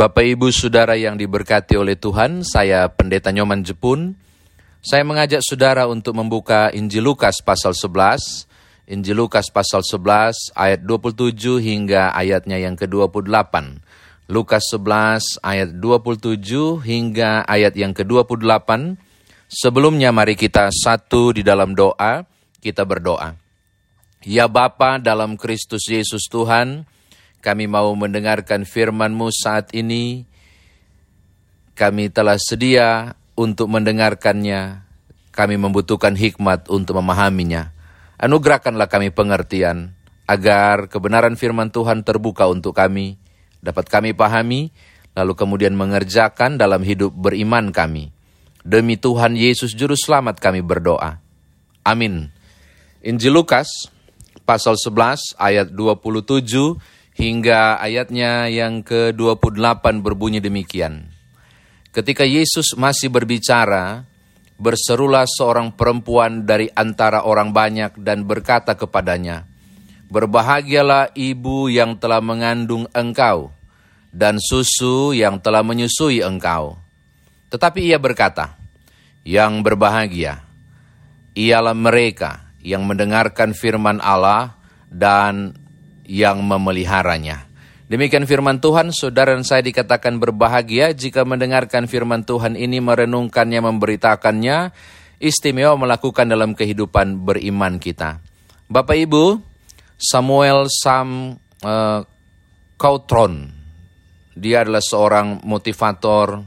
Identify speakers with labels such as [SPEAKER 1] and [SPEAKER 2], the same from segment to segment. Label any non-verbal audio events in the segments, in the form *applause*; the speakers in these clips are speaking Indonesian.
[SPEAKER 1] Bapak Ibu Saudara yang diberkati oleh Tuhan, saya Pendeta Nyoman Jepun. Saya mengajak saudara untuk membuka Injil Lukas pasal 11, Injil Lukas pasal 11 ayat 27 hingga ayatnya yang ke-28. Lukas 11 ayat 27 hingga ayat yang ke-28. Sebelumnya mari kita satu di dalam doa, kita berdoa. Ya Bapa dalam Kristus Yesus Tuhan, kami mau mendengarkan firman-Mu saat ini. Kami telah sedia untuk mendengarkannya. Kami membutuhkan hikmat untuk memahaminya. Anugerahkanlah kami pengertian, agar kebenaran firman Tuhan terbuka untuk kami, dapat kami pahami, lalu kemudian mengerjakan dalam hidup beriman kami. Demi Tuhan Yesus Juru Selamat kami berdoa. Amin. Injil Lukas pasal 11 ayat 27 hingga ayatnya yang ke-28 berbunyi demikian. Ketika Yesus masih berbicara, berserulah seorang perempuan dari antara orang banyak dan berkata kepadanya, Berbahagialah ibu yang telah mengandung engkau dan susu yang telah menyusui engkau. Tetapi ia berkata, Yang berbahagia, ialah mereka yang mendengarkan firman Allah dan yang memeliharanya. Demikian firman Tuhan, saudara dan saya dikatakan berbahagia jika mendengarkan firman Tuhan ini, merenungkannya, memberitakannya, istimewa melakukan dalam kehidupan beriman kita. Bapak Ibu, Samuel Sam uh, dia adalah seorang motivator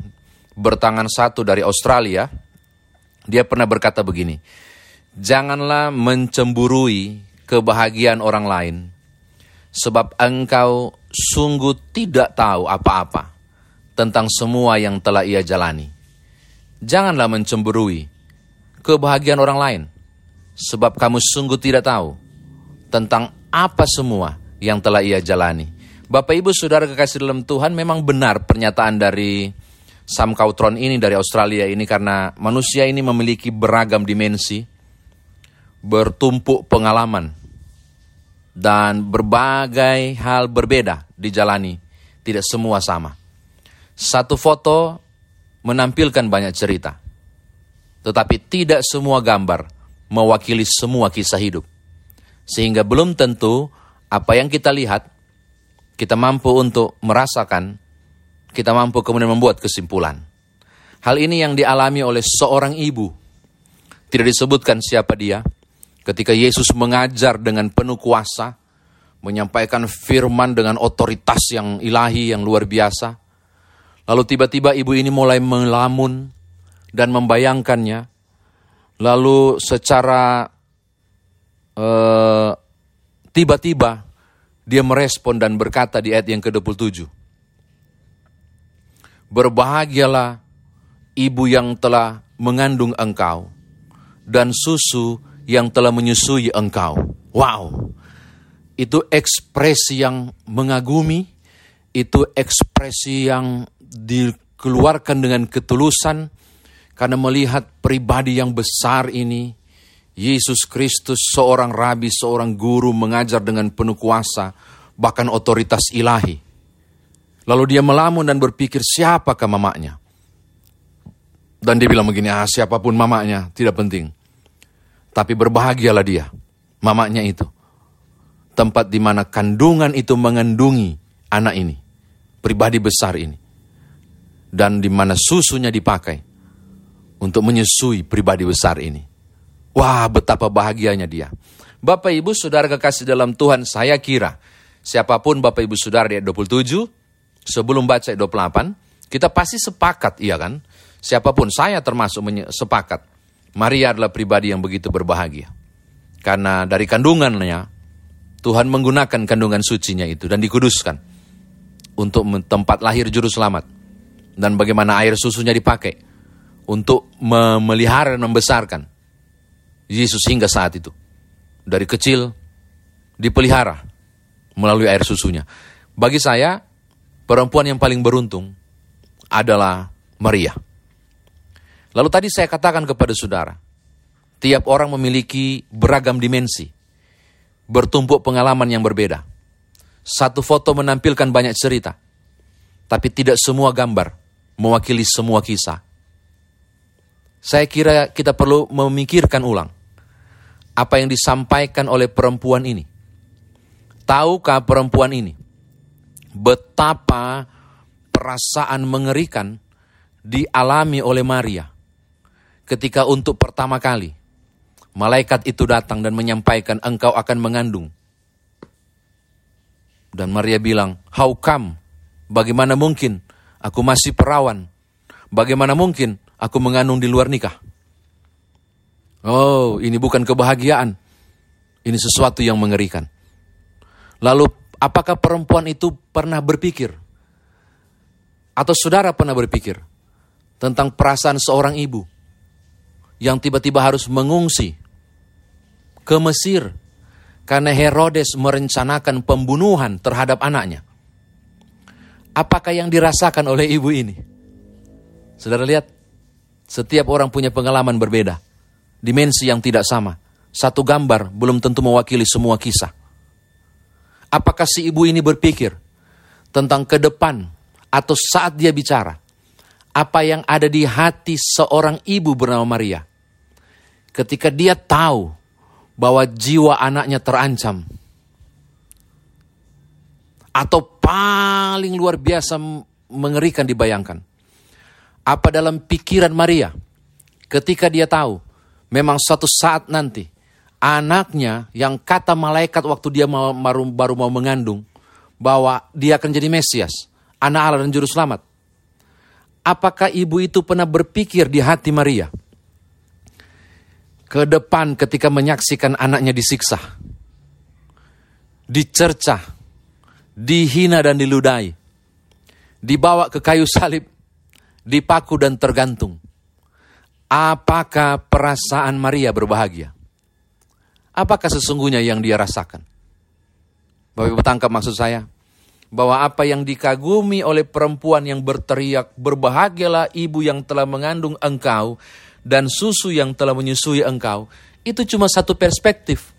[SPEAKER 1] bertangan satu dari Australia. Dia pernah berkata begini, janganlah mencemburui kebahagiaan orang lain, sebab engkau sungguh tidak tahu apa-apa tentang semua yang telah ia jalani. Janganlah mencemburui kebahagiaan orang lain, sebab kamu sungguh tidak tahu tentang apa semua yang telah ia jalani. Bapak Ibu Saudara kekasih dalam Tuhan memang benar pernyataan dari Sam Cautron ini dari Australia ini karena manusia ini memiliki beragam dimensi, bertumpuk pengalaman, dan berbagai hal berbeda dijalani. Tidak semua sama. Satu foto menampilkan banyak cerita, tetapi tidak semua gambar mewakili semua kisah hidup. Sehingga belum tentu apa yang kita lihat, kita mampu untuk merasakan, kita mampu kemudian membuat kesimpulan. Hal ini yang dialami oleh seorang ibu. Tidak disebutkan siapa dia, Ketika Yesus mengajar dengan penuh kuasa, menyampaikan firman dengan otoritas yang ilahi, yang luar biasa. Lalu tiba-tiba ibu ini mulai melamun dan membayangkannya. Lalu secara uh, tiba-tiba dia merespon dan berkata di ayat yang ke-27. Berbahagialah ibu yang telah mengandung engkau dan susu yang telah menyusui engkau. Wow, itu ekspresi yang mengagumi, itu ekspresi yang dikeluarkan dengan ketulusan karena melihat pribadi yang besar ini, Yesus Kristus seorang rabi, seorang guru mengajar dengan penuh kuasa, bahkan otoritas ilahi. Lalu dia melamun dan berpikir siapakah mamanya? Dan dia bilang begini, ah siapa pun mamanya, tidak penting. Tapi berbahagialah dia, mamanya itu. Tempat di mana kandungan itu mengandungi anak ini, pribadi besar ini. Dan di mana susunya dipakai untuk menyusui pribadi besar ini. Wah, betapa bahagianya dia. Bapak Ibu Saudara kekasih dalam Tuhan, saya kira siapa pun Bapak Ibu Saudara di ayat 27, sebelum baca ayat 28, kita pasti sepakat, iya kan? Siapa pun, saya termasuk sepakat Maria adalah pribadi yang begitu berbahagia. Karena dari kandungannya, Tuhan menggunakan kandungan sucinya itu dan dikuduskan untuk tempat lahir juru selamat. Dan bagaimana air susunya dipakai untuk memelihara dan membesarkan Yesus hingga saat itu. Dari kecil dipelihara melalui air susunya. Bagi saya, perempuan yang paling beruntung adalah Maria. Lalu tadi saya katakan kepada saudara, tiap orang memiliki beragam dimensi, bertumpuk pengalaman yang berbeda. Satu foto menampilkan banyak cerita, Tapi tidak semua gambar mewakili semua kisah. Saya kira kita perlu memikirkan ulang apa yang disampaikan oleh perempuan ini. Tahukah perempuan ini betapa perasaan mengerikan dialami oleh Maria ketika untuk pertama kali malaikat itu datang dan menyampaikan engkau akan mengandung. Dan Maria bilang, how come? Bagaimana mungkin aku masih perawan? Bagaimana mungkin aku mengandung di luar nikah? Oh, ini bukan kebahagiaan. Ini sesuatu yang mengerikan. Lalu, apakah perempuan itu pernah berpikir? Atau saudara pernah berpikir tentang perasaan seorang ibu yang tiba-tiba harus mengungsi ke Mesir karena Herodes merencanakan pembunuhan terhadap anaknya. Apakah yang dirasakan oleh ibu ini? Saudara lihat, setiap orang punya pengalaman berbeda, dimensi yang tidak sama. Satu gambar belum tentu mewakili semua kisah. Apakah si ibu ini berpikir tentang ke depan atau saat dia bicara, apa yang ada di hati seorang ibu bernama Maria? Ketika dia tahu bahwa jiwa anaknya terancam. Atau paling luar biasa mengerikan dibayangkan. Apa dalam pikiran Maria ketika dia tahu memang suatu saat nanti anaknya yang kata malaikat waktu dia mau, baru, baru mau mengandung bahwa dia akan jadi Mesias, anak Allah dan juru selamat. Apakah ibu itu pernah berpikir di hati Maria? Ke depan ketika menyaksikan anaknya disiksa, dicercah, dihina dan diludahi, dibawa ke kayu salib, dipaku dan tergantung. Apakah perasaan Maria berbahagia? Apakah sesungguhnya yang dia rasakan? Bapak Ibu tangkap maksud saya? Bahwa apa yang dikagumi oleh perempuan yang berteriak, berbahagialah ibu yang telah mengandung engkau, dan susu yang telah menyusui engkau, itu cuma satu perspektif.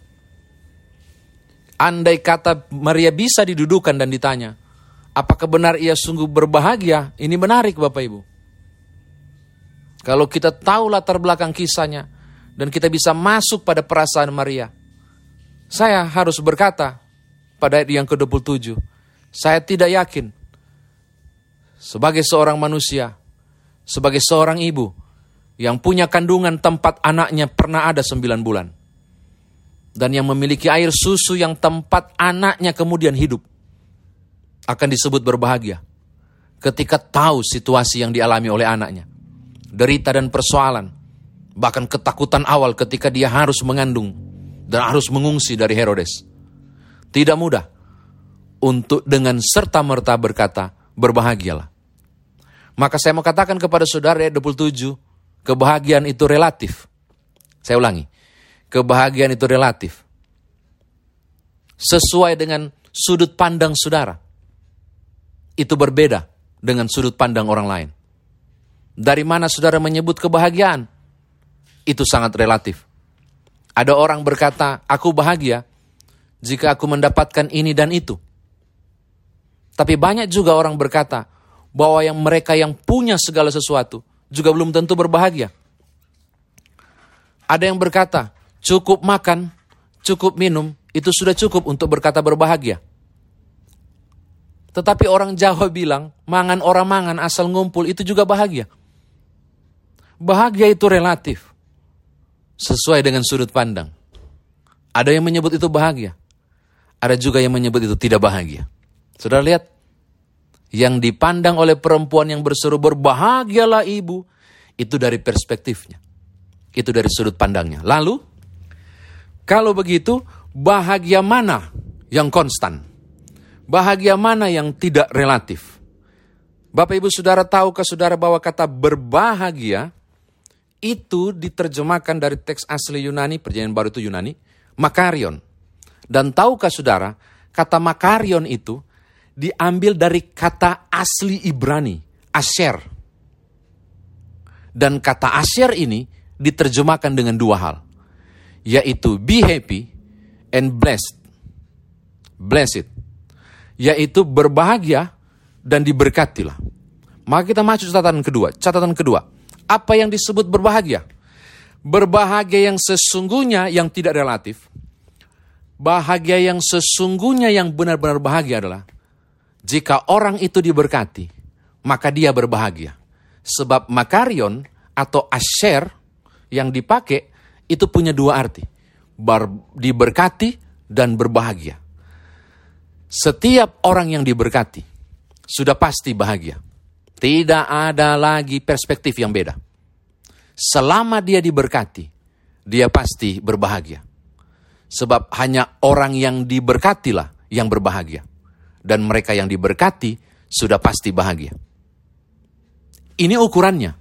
[SPEAKER 1] Andai kata Maria bisa didudukan dan ditanya, apakah benar ia sungguh berbahagia? Ini menarik Bapak Ibu. Kalau kita tahu latar belakang kisahnya, dan kita bisa masuk pada perasaan Maria, saya harus berkata pada ayat yang ke-27, saya tidak yakin sebagai seorang manusia, sebagai seorang ibu, yang punya kandungan tempat anaknya pernah ada sembilan bulan. Dan yang memiliki air susu yang tempat anaknya kemudian hidup. Akan disebut berbahagia. Ketika tahu situasi yang dialami oleh anaknya. Derita dan persoalan. Bahkan ketakutan awal ketika dia harus mengandung. Dan harus mengungsi dari Herodes. Tidak mudah. Untuk dengan serta-merta berkata, berbahagialah. Maka saya mau katakan kepada saudara ayat 27, Kebahagiaan itu relatif. Saya ulangi. Kebahagiaan itu relatif. Sesuai dengan sudut pandang saudara. Itu berbeda dengan sudut pandang orang lain. Dari mana saudara menyebut kebahagiaan? Itu sangat relatif. Ada orang berkata, aku bahagia jika aku mendapatkan ini dan itu. Tapi banyak juga orang berkata bahwa yang mereka yang punya segala sesuatu juga belum tentu berbahagia. Ada yang berkata, cukup makan, cukup minum, itu sudah cukup untuk berkata berbahagia. Tetapi orang Jawa bilang, mangan orang mangan asal ngumpul itu juga bahagia. Bahagia itu relatif. Sesuai dengan sudut pandang. Ada yang menyebut itu bahagia. Ada juga yang menyebut itu tidak bahagia. Sudah lihat? Yang dipandang oleh perempuan yang berseru berbahagialah ibu, itu dari perspektifnya. Itu dari sudut pandangnya. Lalu, kalau begitu, bahagia mana yang konstan? Bahagia mana yang tidak relatif? Bapak ibu saudara tahu ke saudara bahwa kata berbahagia itu diterjemahkan dari teks asli Yunani, perjanjian baru itu Yunani, makarion. Dan tahukah saudara, kata makarion itu diambil dari kata asli Ibrani, Asher. Dan kata Asher ini diterjemahkan dengan dua hal, yaitu be happy and blessed. Blessed, yaitu berbahagia dan diberkatilah. Maka kita masuk catatan kedua. Catatan kedua, apa yang disebut berbahagia? Berbahagia yang sesungguhnya yang tidak relatif. Bahagia yang sesungguhnya yang benar-benar bahagia adalah jika orang itu diberkati, maka dia berbahagia. Sebab makarion atau asher yang dipakai itu punya dua arti. Bar, diberkati dan berbahagia. Setiap orang yang diberkati sudah pasti bahagia. Tidak ada lagi perspektif yang beda. Selama dia diberkati, dia pasti berbahagia. Sebab hanya orang yang diberkatilah yang berbahagia. Dan mereka yang diberkati sudah pasti bahagia. Ini ukurannya.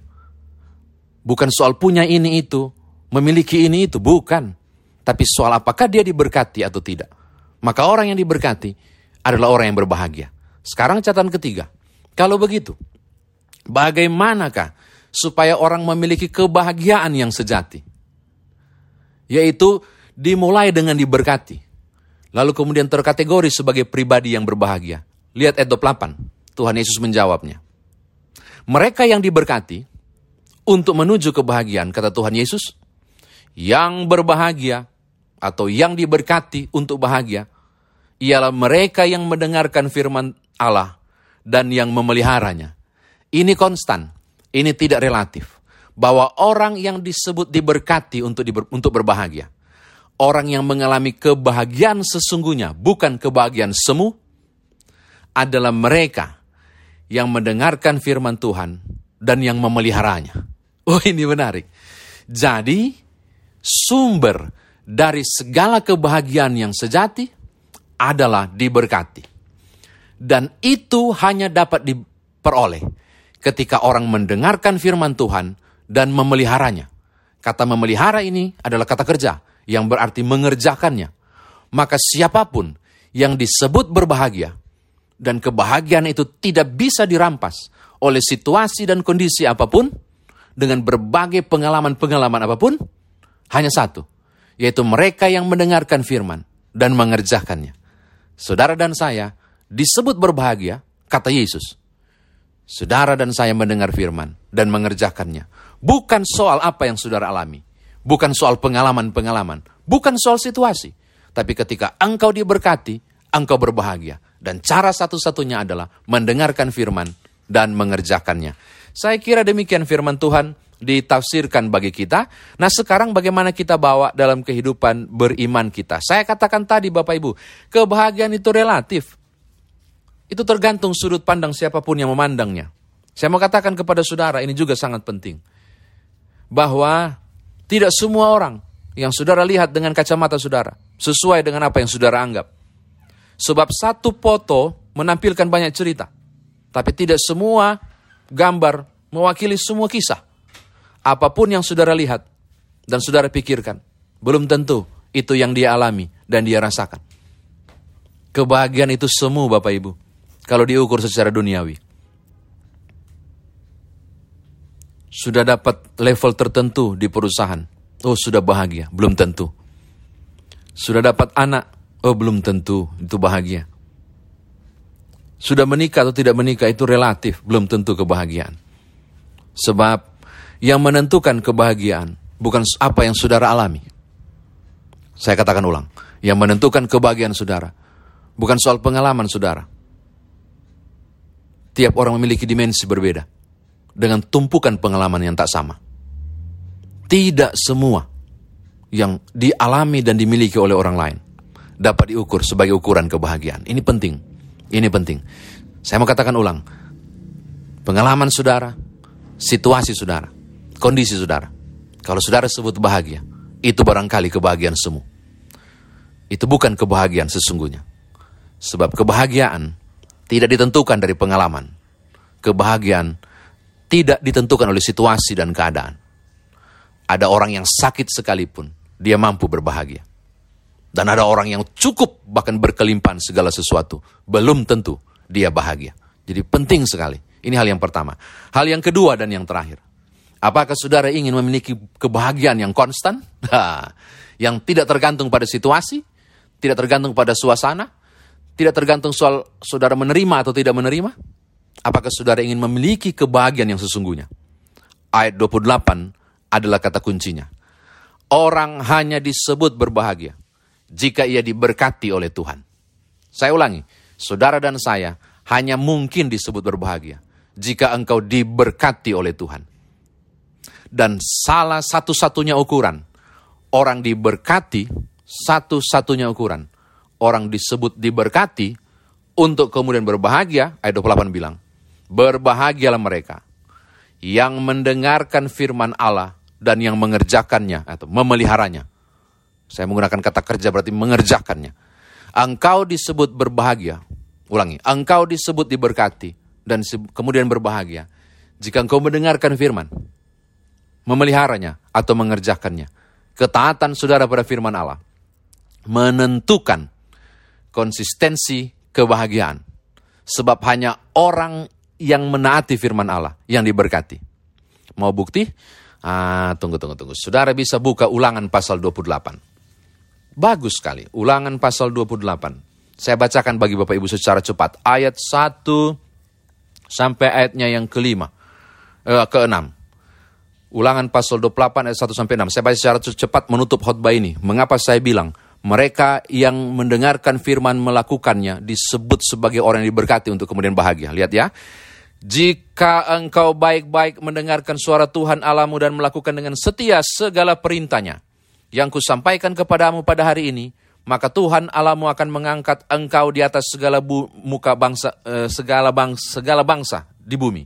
[SPEAKER 1] Bukan soal punya ini itu, memiliki ini itu, bukan. Tapi soal apakah dia diberkati atau tidak. Maka orang yang diberkati adalah orang yang berbahagia. Sekarang catatan ketiga. Kalau begitu, bagaimanakah supaya orang memiliki kebahagiaan yang sejati? Yaitu dimulai dengan diberkati. Lalu kemudian terkategori sebagai pribadi yang berbahagia. Lihat ayat 28. Tuhan Yesus menjawabnya. Mereka yang diberkati untuk menuju kebahagiaan, kata Tuhan Yesus, yang berbahagia atau yang diberkati untuk bahagia, ialah mereka yang mendengarkan firman Allah dan yang memeliharanya. Ini konstan, ini tidak relatif. Bahwa orang yang disebut diberkati untuk diber, untuk berbahagia. Orang yang mengalami kebahagiaan sesungguhnya, bukan kebahagiaan semu, adalah mereka yang mendengarkan firman Tuhan dan yang memeliharanya. *laughs* Oh ini menarik. Jadi sumber dari segala kebahagiaan yang sejati adalah diberkati. Dan itu hanya dapat diperoleh ketika orang mendengarkan firman Tuhan dan memeliharanya. Kata memelihara ini adalah kata kerja yang berarti mengerjakannya. Maka siapa pun yang disebut berbahagia dan kebahagiaan itu tidak bisa dirampas oleh situasi dan kondisi apa pun dengan berbagai pengalaman-pengalaman apa pun hanya satu yaitu mereka yang mendengarkan firman dan mengerjakannya saudara dan saya disebut berbahagia kata Yesus saudara dan saya mendengar firman dan mengerjakannya bukan soal apa yang saudara alami bukan soal pengalaman-pengalaman bukan soal situasi tapi ketika engkau diberkati engkau berbahagia dan cara satu-satunya adalah mendengarkan firman dan mengerjakannya. Saya kira demikian firman Tuhan ditafsirkan bagi kita. Nah sekarang bagaimana kita bawa dalam kehidupan beriman kita. Saya katakan tadi Bapak Ibu, kebahagiaan itu relatif. Itu tergantung sudut pandang siapa pun yang memandangnya. Saya mau katakan kepada saudara, ini juga sangat penting. Bahwa tidak semua orang yang saudara lihat dengan kacamata saudara, sesuai dengan apa yang saudara anggap. Sebab satu foto menampilkan banyak cerita. Tapi tidak semua gambar mewakili semua kisah. Apa pun yang saudara lihat dan saudara pikirkan, belum tentu itu yang dia alami dan dia rasakan. Kebahagiaan itu semu Bapak Ibu, kalau diukur secara duniawi. Sudah dapat level tertentu di perusahaan, oh sudah bahagia, belum tentu. Sudah dapat anak, Oh belum tentu itu bahagia. Sudah menikah atau tidak menikah itu relatif, belum tentu kebahagiaan. Sebab yang menentukan kebahagiaan bukan apa yang saudara alami. Saya katakan ulang, yang menentukan kebahagiaan saudara bukan soal pengalaman saudara. Tiap orang memiliki dimensi berbeda dengan tumpukan pengalaman yang tak sama. Tidak semua yang dialami dan dimiliki oleh orang lain dapat diukur sebagai ukuran kebahagiaan. Ini penting. Ini penting. Saya mau katakan ulang. Pengalaman saudara, situasi saudara, kondisi saudara. Kalau saudara sebut bahagia, itu barangkali kebahagiaan semu. Itu bukan kebahagiaan sesungguhnya. Sebab kebahagiaan tidak ditentukan dari pengalaman. Kebahagiaan tidak ditentukan oleh situasi dan keadaan. Ada orang yang sakit sekalipun, dia mampu berbahagia. Dan ada orang yang cukup bahkan berkelimpahan segala sesuatu. Belum tentu dia bahagia. Jadi penting sekali. Ini hal yang pertama. Hal yang kedua dan yang terakhir. Apakah saudara ingin memiliki kebahagiaan yang konstan? *laughs* yang tidak tergantung pada situasi, tidak tergantung pada suasana, tidak tergantung soal saudara menerima atau tidak menerima, Apakah saudara ingin memiliki kebahagiaan yang sesungguhnya? Ayat 28 adalah kata kuncinya. Orang hanya disebut berbahagia jika ia diberkati oleh Tuhan. Saya ulangi, saudara dan saya hanya mungkin disebut berbahagia jika engkau diberkati oleh Tuhan. Dan salah satu-satunya ukuran orang diberkati, satu-satunya ukuran orang disebut diberkati untuk kemudian berbahagia, ayat 28 bilang, Berbahagialah mereka yang mendengarkan firman Allah dan yang mengerjakannya atau memeliharanya. Saya menggunakan kata kerja berarti mengerjakannya. Engkau disebut berbahagia. Ulangi, engkau disebut diberkati dan kemudian berbahagia jika engkau mendengarkan firman, memeliharanya atau mengerjakannya. Ketaatan saudara pada firman Allah menentukan konsistensi kebahagiaan. Sebab hanya orang yang menaati firman Allah yang diberkati. Mau bukti? Ah, tunggu, tunggu, tunggu. Saudara bisa buka ulangan pasal 28. Bagus sekali, ulangan pasal 28. Saya bacakan bagi Bapak Ibu secara cepat. Ayat 1 sampai ayatnya yang kelima, eh, keenam. Ulangan pasal 28 ayat 1 sampai 6. Saya baca secara cepat menutup khotbah ini. Mengapa saya bilang mereka yang mendengarkan firman melakukannya disebut sebagai orang yang diberkati untuk kemudian bahagia. Lihat ya. Jika engkau baik-baik mendengarkan suara Tuhan Alamu dan melakukan dengan setia segala perintahnya yang kusampaikan kepadamu pada hari ini, maka Tuhan Alamu akan mengangkat engkau di atas segala bu, muka bangsa eh, segala bangsa segala bangsa di bumi.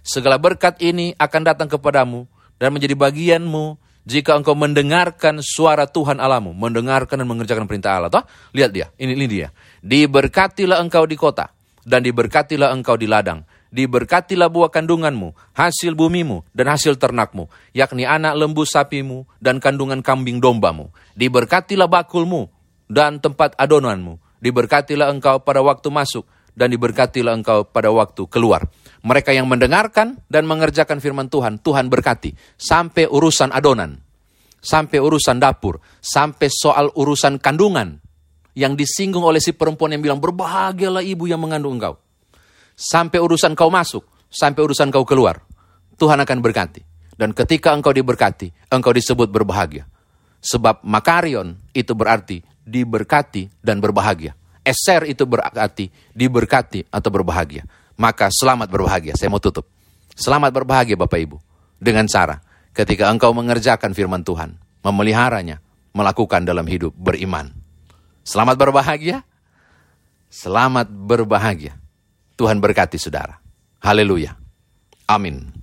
[SPEAKER 1] Segala berkat ini akan datang kepadamu dan menjadi bagianmu jika engkau mendengarkan suara Tuhan Alamu, mendengarkan dan mengerjakan perintah Allah. Toh? Lihat dia, ini, ini dia. Diberkatilah engkau di kota, dan diberkatilah engkau di ladang. Diberkatilah buah kandunganmu, hasil bumimu, dan hasil ternakmu, yakni anak lembu sapimu, dan kandungan kambing dombamu. Diberkatilah bakulmu, dan tempat adonanmu. Diberkatilah engkau pada waktu masuk, dan diberkatilah engkau pada waktu keluar. Mereka yang mendengarkan dan mengerjakan firman Tuhan, Tuhan berkati. Sampai urusan adonan, sampai urusan dapur, sampai soal urusan kandungan. Yang disinggung oleh si perempuan yang bilang, berbahagialah ibu yang mengandung engkau. Sampai urusan kau masuk, sampai urusan kau keluar. Tuhan akan berkati. Dan ketika engkau diberkati, engkau disebut berbahagia. Sebab makarion itu berarti diberkati dan berbahagia. Eser itu berarti diberkati atau berbahagia maka selamat berbahagia. Saya mau tutup. Selamat berbahagia Bapak Ibu. Dengan cara ketika engkau mengerjakan firman Tuhan, memeliharanya, melakukan dalam hidup beriman. Selamat berbahagia. Selamat berbahagia. Tuhan berkati saudara. Haleluya. Amin.